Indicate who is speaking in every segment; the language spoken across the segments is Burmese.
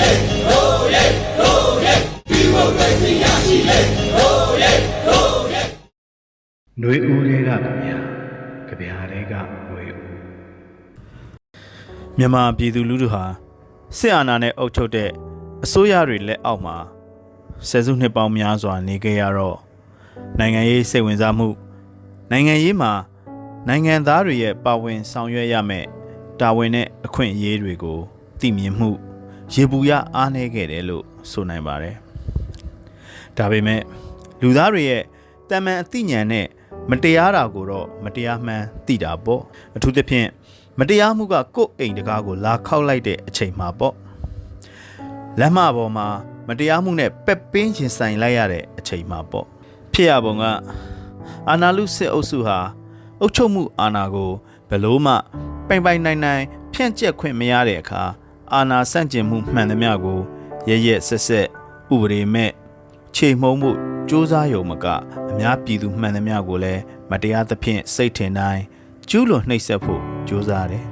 Speaker 1: လေတို့ရဲတို့ရဲဒီမိုကရေစီရရှိလေတို့ရဲတို့ရဲ
Speaker 2: ຫນွေဦးတွေကကြဗျာကြဗျာတွေကຫນွေဦး
Speaker 3: မြန်မာပြည်သူလူထုဟာစစ်အာဏာနဲ့အုပ်ချုပ်တဲ့အစိုးရတွေလက်အောက်မှာဆယ်စုနှစ်ပေါင်းများစွာနေခဲ့ရတော့နိုင်ငံရေးစိတ်ဝင်စားမှုနိုင်ငံရေးမှာနိုင်ငံသားတွေရဲ့ပါဝင်ဆောင်ရွက်ရမယ့်တာဝန်နဲ့အခွင့်အရေးတွေကိုသိမြင်မှု ရေပူရအားနည်းခဲ့တယ်လို့ဆိုနိုင်ပါတယ်။ဒါပေမဲ့လူသားတွေရဲ့တမန်အသိဉာဏ်နဲ့မတရားတာကိုတော့မတရားမှန်းသိတာပေါ့အထူးသဖြင့်မတရားမှုကကိုယ့်အိမ်တကားကိုလာခောက်လိုက်တဲ့အချိန်မှာပေါ့လမ်းမပေါ်မှာမတရားမှုနဲ့ပက်ပင်းရင်ဆိုင်လိုက်ရတဲ့အချိန်မှာပေါ့ဖြစ်ရပုံကအာနာလူစစ်အုပ်စုဟာအုပ်ချုပ်မှုအာဏာကိုဘယ်လို့မှပိုင်ပိုင်နိုင်နိုင်ဖြန့်ကျက်ခွင့်မရတဲ့အခါ အာဏာဆန့်ကျင်မှုမှန်သမျှကိုရရက်ဆက်ဆက်ဥပဒေမဲ့ချိန်မှုံမှုစူးစမ်းရုံမကအများပြည်သူမှန်သမျှကိုလည်းမတရားသဖြင့်စိတ်ထင်တိုင်းကျူးလွန်နှိပ်စက်ဖို့စူးစမ်းတယ်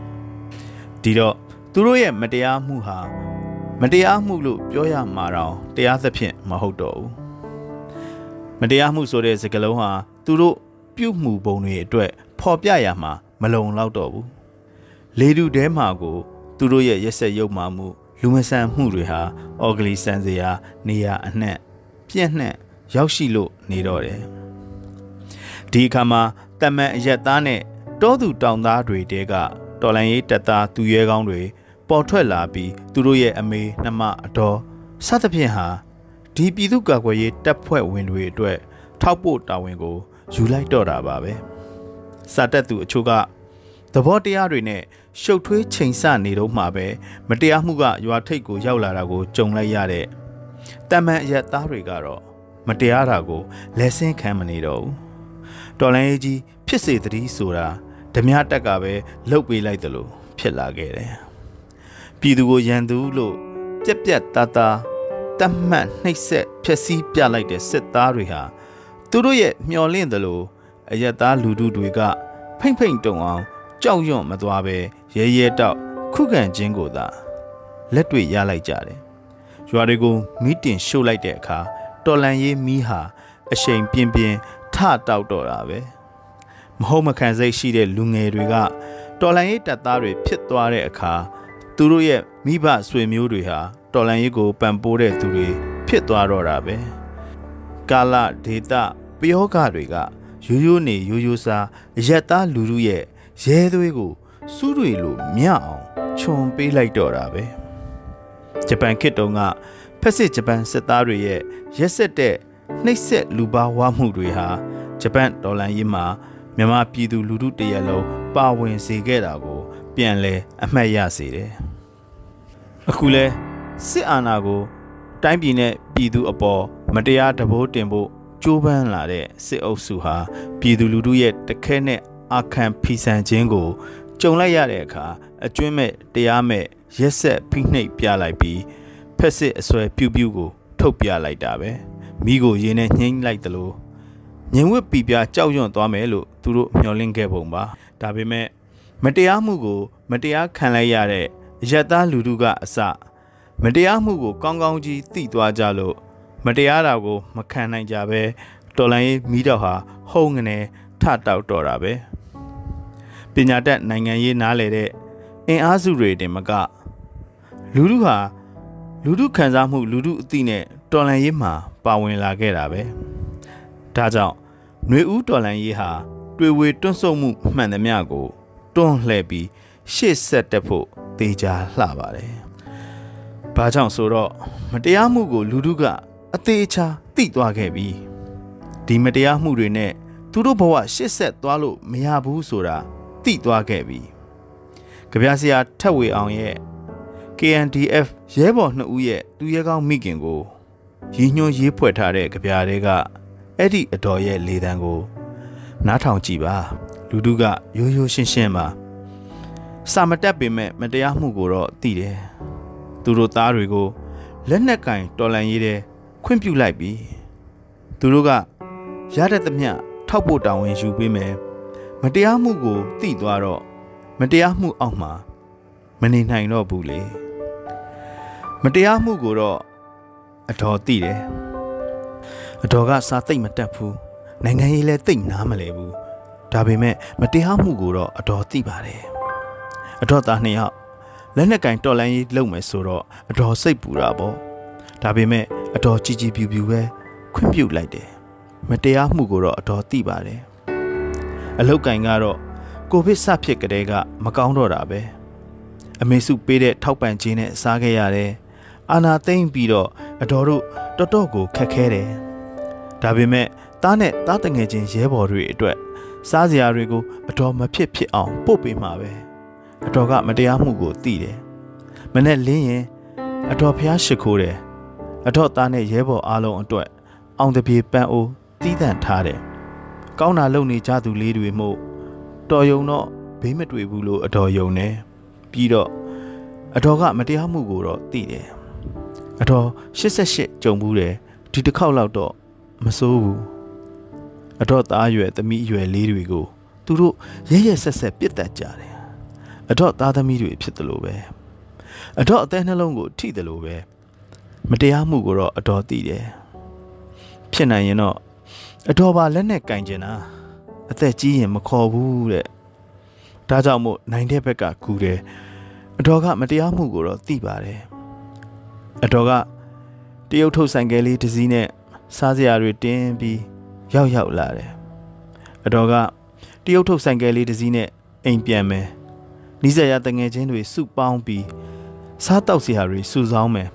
Speaker 3: ။ဒီတော့သူတို့ရဲ့မတရားမှုဟာမတရားမှုလို့ပြောရမှာတော့တရားသဖြင့်မဟုတ်တော့ဘူး။မတရားမှုဆိုတဲ့စကားလုံးဟာသူတို့ပြုမှုပုံတွေအတွက် ဖော်ပြရမှာမလုံလောက်တော့ဘူး။လေတူတဲမှာကို သူတို့ရဲ့ရက်ဆက်ရုပ်မာမှုလူမဆန်မှုတွေဟာအော်ဂလီဆန်စရာနေရာအနှံ့ပြန့်နှံ့ရောက်ရှိလို့နေတော့တယ်ဒီအခါမှာတမန်အရက်သားနဲ့တောသူတောင်သားတွေတဲကတော်လန်ရေးတပ်သားသူရဲကောင်းတွေပေါ်ထွက်လာပြီးသူတို့ရဲ့အမေနှမအတော်စသဖြင့်ဟာဒီပြည်သူ့ကာကွယ်ရေးတပ်ဖွဲ့ဝင်တွေအတွက်ထောက်ပို့တာဝန်ကိုယူလိုက်တော့တာပါပဲစာတက်သူအချို့က သဘောတရားတွေနဲ့ရှုပ်ထွေးချိန်ဆနေတော့မှပဲမတရားမှုကရွာထိပ်ကိုရောက်လာတာကိုကြုံလိုက်ရတဲ့တမန်အရက်သားတွေကတော့မတရားတာကိုလက်ဆင့်ခံမနေတော့ဘူးတော်လိုင်းရေးကြီးဖြစ်စေတည်းဆိုတာဓမြတက်ကပဲလှုပ်ပေးလိုက်တယ်လို့ဖြစ်လာခဲ့တယ်ပြည်သူကိုရန်သူလို့ပြက်ပြက်သားသားတတ်မှတ်နှိပ်စက်ဖျက်ဆီးပြလိုက်တဲ့စစ်သားတွေဟာသူတို့ရဲ့မျော်လင့်တယ်လို့အယက်သားလူထုတွေကဖိမ့်ဖိမ့်တုံအောင် ကြောက်ရွံ့မသွားပဲရဲရဲတောက်ခုခံခြင်းကိုသာလက်တွေ့ရလိုက်ကြတယ်။ရွာတွေကိုမီးတင်ရှို့လိုက်တဲ့အခါတော်လန်ရေးမီးဟာအရှိန်ပြင်းပြင်းထတောက်တော့တာပဲ။မဟုတ်မခံစိတ်ရှိတဲ့လူငယ်တွေကတော်လန်ရေးတပ်သားတွေဖြစ်သွားတဲ့အခါသူတို့ရဲ့မိဘဆွေမျိုးတွေဟာတော်လန်ရေးကိုပံ့ပိုးတဲ့သူတွေဖြစ်သွားတော့တာပဲ။ကာလဒေတာပယောဂတွေကရိုးရိုးနေရိုးရိုးစားအရက်သားလူလူရဲ့ ရဲသွေးကိုစူးတွေလိုမြအောင်ခြုံပေးလိုက်တော့တာပဲဂျပန်ခေတ်တုန်းကဖက်စစ်ဂျပန်စစ်သားတွေရဲ့ရက်ဆက်တဲ့နှိပ်စက်လူပါဝါမှုတွေဟာဂျပန်ဒေါ်လာရေးမှာမြန်မာပြည်သူလူထုတရက်လုံးပါဝင်စေခဲ့တာကို ပြန်လဲအမှတ်ရစေတယ်အခုလဲစစ်အာဏာကို တိုင်းပြည်နဲ့ပြည်သူအပေါ်မတရားတဘိုးတင်ဖို့ကြိုးပမ်းလာတဲ့စစ်အုပ်စုဟာပြည်သူလူထုရဲ့တခဲနဲ့ အာခံဖီဆန်ခြင်းကိုကြုံလိုက်ရတဲ့အခါအကျွင့်မဲ့တရားမဲ့ရက်ဆက်ဖိနှိပ်ပြလိုက်ပြီးဖက်စစ်အစွဲပြူးပြူးကိုထုတ်ပြလိုက်တာပဲမိကိုရင်းနဲ့နှိမ့်လိုက်သလိုငင်ဝက်ပီပြကြောက်ရွံ့သွားမယ်လို့သူတို့မျှော်လင့်ခဲ့ပုံပါဒါပေမဲ့မတရားမှုကို မတရားခံလိုက်ရတဲ့ရက်သားလူထုကအစမတရားမှုကိုကောင်းကောင်းကြီးသိသွားကြလို့မတရားတာကို မခံနိုင်ကြပဲတော်လိုင်းရေးမိတော့ဟာဟုံးငနေထတောက်တော့တာပဲ ပညာတတ်နိုင်ငံရေးနားလေတဲ့အင်အားစုတွေတင်မကလူလူဟာလူလူခံစားမှုလူလူအသိနဲ့တော်လန်ရေးမှာပါဝင်လာခဲ့တာပဲဒါကြောင့်ຫນွေဦးတော်လန်ရေးဟာတွေ့ဝေတွန့်ဆုတ်မှုမှန်သမျှကိုတွန့်လှည့်ပြီးရှေ့ဆက်တက်ဖို့တေချာလှပါတယ်။ဘာကြောင့်ဆိုတော့မတရားမှုကို လူထုကအသေးချာသိသွားခဲ့ပြီ။ဒီမတရားမှုတွေနဲ့သူတို့ဘဝရှေ့ဆက်သွားလို့မရဘူးဆိုတာ သိသွားခဲ့ပြီ။ကြပြဆရာထက်ဝေအောင်ရဲ့ KNDF ရဲဘော်နှစ်ဦးရဲ့သူရဲကောင်းမိခင်ကိုရည်ညွှန်းရေးဖွဲ့ထားတဲ့ကြပြတွေကအဲ့ဒီအတော်ရဲ့လေတံကို နားထောင်ကြည့်ပါ လူတို့ကရိုးရိုးရှင်းရှင်းပါစာမတက်ပေမဲ့မတရားမှုကိုတော့သိတယ်သူတို့သားတွေကိုလက်နက်ကင်တော်လန်ရေးတဲ့ခွင့်ပြုလိုက်ပြီသူတို့ကရတဲ့သမျှထောက်ဖို့တာဝန်ယူပေးမယ် မတရားမှုကိုသိသွားတော့မတရားမှုအောက်မှာမနေနိုင်တော့ဘူးလေမတရားမှုကိုတော့အတော်သိတယ်အတော်ကစာသိမ့်မတက်ဘူးနိုင်ငံရေးလည်းသိမ့်နားမလဲဘူးဒါပေမဲ့မတရားမှုကိုတော့အတော်သိပါတယ်အတော်သားနှစ်ယောက်လက်နဲ့ကင်တော်လန်ရေးလုပ်မယ်ဆိုတော့အတော်စိတ်ပူတာပေါ့ဒါပေမဲ့အတော်ကြည်ကြည်ပြူပြူပဲခွင့်ပြုလိုက်တယ်မတရားမှုကိုတော့အတော်သိပါတယ် အလုတ်ကင်ကတော့ကိုဗစ်စဖြစ်ကြတဲ့ကမကောင်းတော့တာပဲအမေစုပေးတဲ့ထောက်ပံ့ခြင်းနဲ့စားခဲ့ရတယ်အာနာသိမ့်ပြီးတော့အတော်တို့တော်တော်ကိုခက်ခဲတယ်ဒါပေမဲ့တားနဲ့တားတငယ်ချင်းရဲဘော်တွေအတွက်စားစရာတွေကိုအတော်မဖြစ်ဖြစ်အောင်ပို့ပေးမှာပဲအတော်ကမတရားမှုကိုသိတယ်မနဲ့လင်းရင်အတော်ဖျားရှိခိုးတယ်အတော်သားနဲ့ရဲဘော်အားလုံးအတွက်အောင်တပြေပန်းအိုးတီးတန့်ထားတယ် ကောင်းတာလုပ်နေကြသူလေးတွေမို့တော်ယုံတော့ဘေးမတွေ့ဘူးလို့အတော်ယုံတယ်ပြီးတော့အတော်ကမတရားမှုကိုတော့သိတယ်အတော်88ကြုံဘူးတယ်ဒီတစ်ခေါက်လောက်တော့မစိုးဘူးအတော်သားရွယ်သမီးရွယ်လေးတွေကိုသူတို့ရဲရဲဆက်ဆက်ပြစ်တက်ကြတယ်အတော်သားသမီးတွေဖြစ်တယ်လို့ပဲအတော်အသေးနှလုံးကိုထိတယ်လို့ပဲမတရားမှုကိုတော့အတော်သိတယ်ဖြစ်နိုင်ရင်တော့ အတော်ပါလက်နဲ့ကင်ကျင်တာအသက်ကြီးရင်မခေါ်ဘူးတဲ့ဒါကြောင့်မို့နိုင်တဲ့ဘက်ကကူတယ်အတော်ကမတရားမှုကိုတော့သိပါတယ်အတော်ကတရုတ်ထုတ်ဆိုင်ကယ်လေးတစ်စီးနဲ့စားစရာတွေတင်းပြီးရောက်ရောက်လာတယ်အတော်ကတရုတ်ထုတ်ဆိုင်ကယ်လေးတစ်စီးနဲ့အိမ်ပြန်မယ်နီးစပ်ရတငယ်ချင်းတွေစုပေါင်းပြီးစားတောက်စရာတွေစုဆောင်းမယ်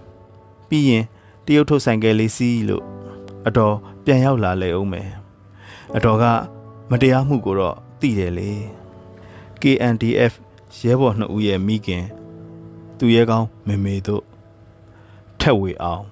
Speaker 3: ပြီးရင်တရုတ်ထုတ်ဆိုင်ကယ်လေးစီးလို့အတော် ပြန်ရောက်လာလေအောင်မယ်အတော်ကမတရားမှုကိုတော့သိတယ်လေ KNDF ရဲဘော်နှစ်ဦးရဲ့မိခင် သူရဲကောင်းမေမေတို့ထက်ဝေအောင်